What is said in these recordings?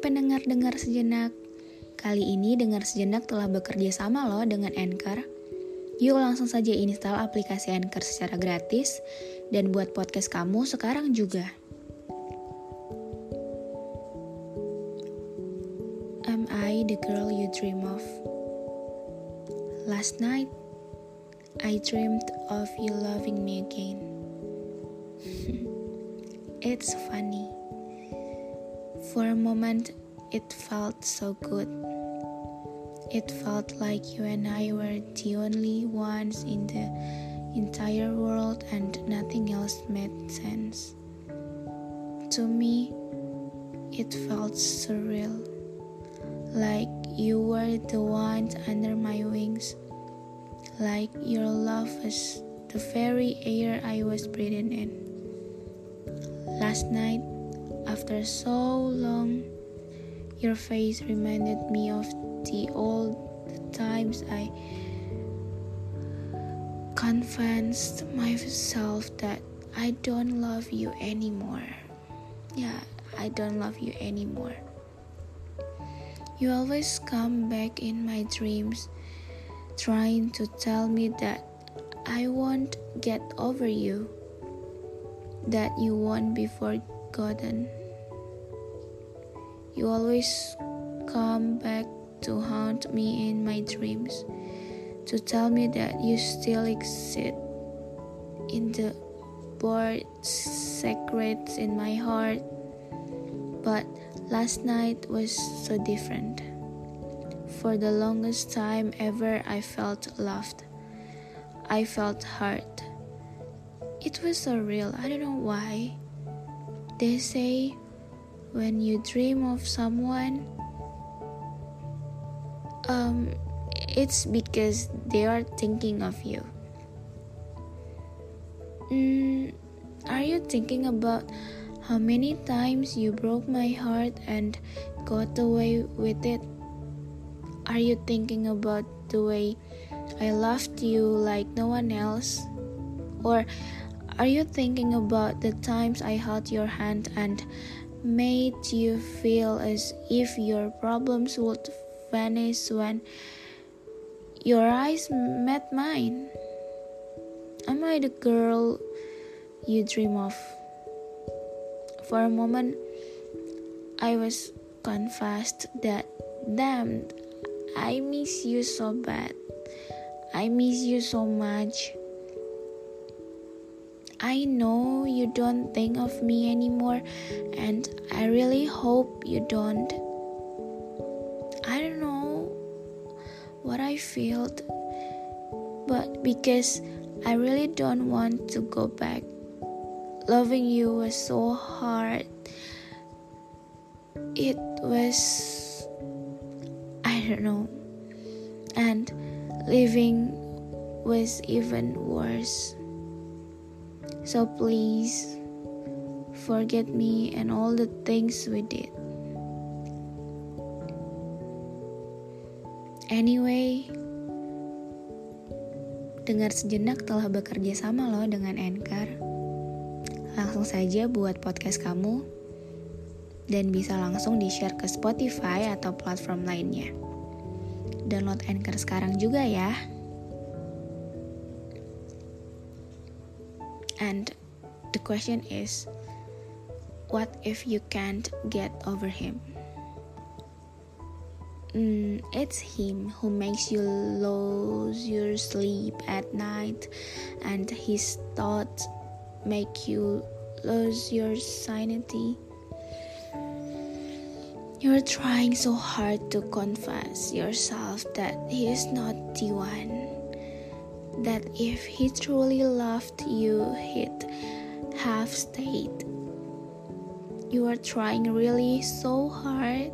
Hai pendengar-dengar sejenak Kali ini dengar sejenak telah bekerja sama loh dengan Anchor Yuk langsung saja install aplikasi Anchor secara gratis Dan buat podcast kamu sekarang juga Am I the girl you dream of? Last night, I dreamed of you loving me again. it's funny. For a moment, it felt so good. It felt like you and I were the only ones in the entire world and nothing else made sense. To me, it felt surreal. Like you were the ones under my wings. Like your love was the very air I was breathing in. Last night, after so long, your face reminded me of the old times I convinced myself that I don't love you anymore. Yeah, I don't love you anymore. You always come back in my dreams, trying to tell me that I won't get over you, that you won't be forgotten. You always come back to haunt me in my dreams, to tell me that you still exist in the bored secrets in my heart. But last night was so different. For the longest time ever, I felt loved. I felt hurt. It was so real. I don't know why. They say when you dream of someone, um, it's because they are thinking of you. Mm, are you thinking about how many times you broke my heart and got away with it? Are you thinking about the way I loved you like no one else? Or are you thinking about the times I held your hand and made you feel as if your problems would vanish when your eyes met mine? Am I the girl you dream of? For a moment, I was confessed that, damn, I miss you so bad. I miss you so much. I know you don't think of me anymore, and I really hope you don't. I don't know what I felt, but because I really don't want to go back. Loving you was so hard. It was, I don't know, and living was even worse. So please forget me and all the things we did. Anyway, dengar sejenak telah bekerja sama loh dengan Anchor. Langsung saja buat podcast kamu dan bisa langsung di-share ke Spotify atau platform lainnya. Download Anchor sekarang juga ya. And the question is, what if you can't get over him? Mm, it's him who makes you lose your sleep at night, and his thoughts make you lose your sanity. You're trying so hard to convince yourself that he is not the one. That if he truly loved you, he'd have stayed. You are trying really so hard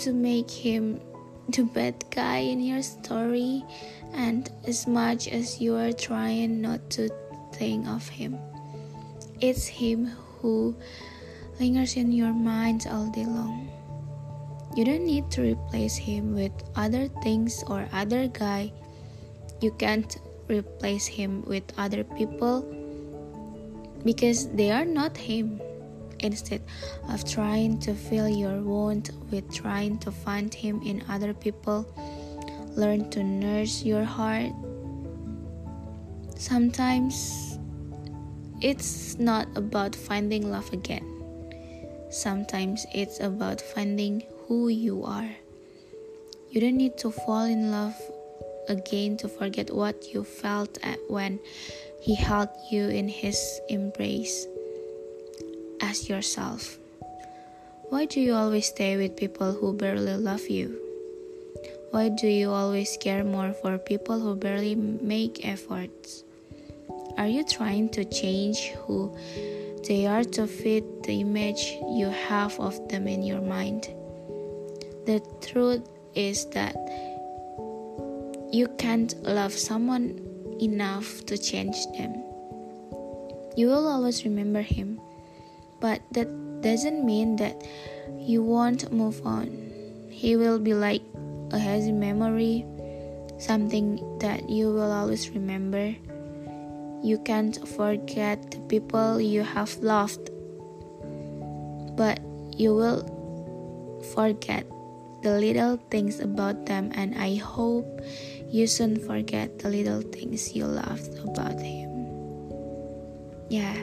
to make him the bad guy in your story, and as much as you are trying not to think of him, it's him who lingers in your mind all day long. You don't need to replace him with other things or other guy. You can't replace him with other people because they are not him. Instead of trying to fill your wound with trying to find him in other people, learn to nurse your heart. Sometimes it's not about finding love again. Sometimes it's about finding who you are. You don't need to fall in love again to forget what you felt when he held you in his embrace as yourself. Why do you always stay with people who barely love you? Why do you always care more for people who barely make efforts? Are you trying to change who they are to fit the image you have of them in your mind? The truth is that you can't love someone enough to change them. You will always remember him, but that doesn't mean that you won't move on. He will be like a hazy memory, something that you will always remember. You can't forget the people you have loved, but you will forget the little things about them, and I hope you soon forget the little things you loved about him. Yeah.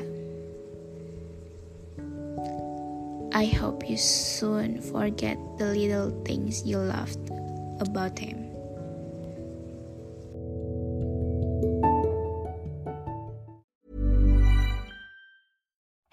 I hope you soon forget the little things you loved about him.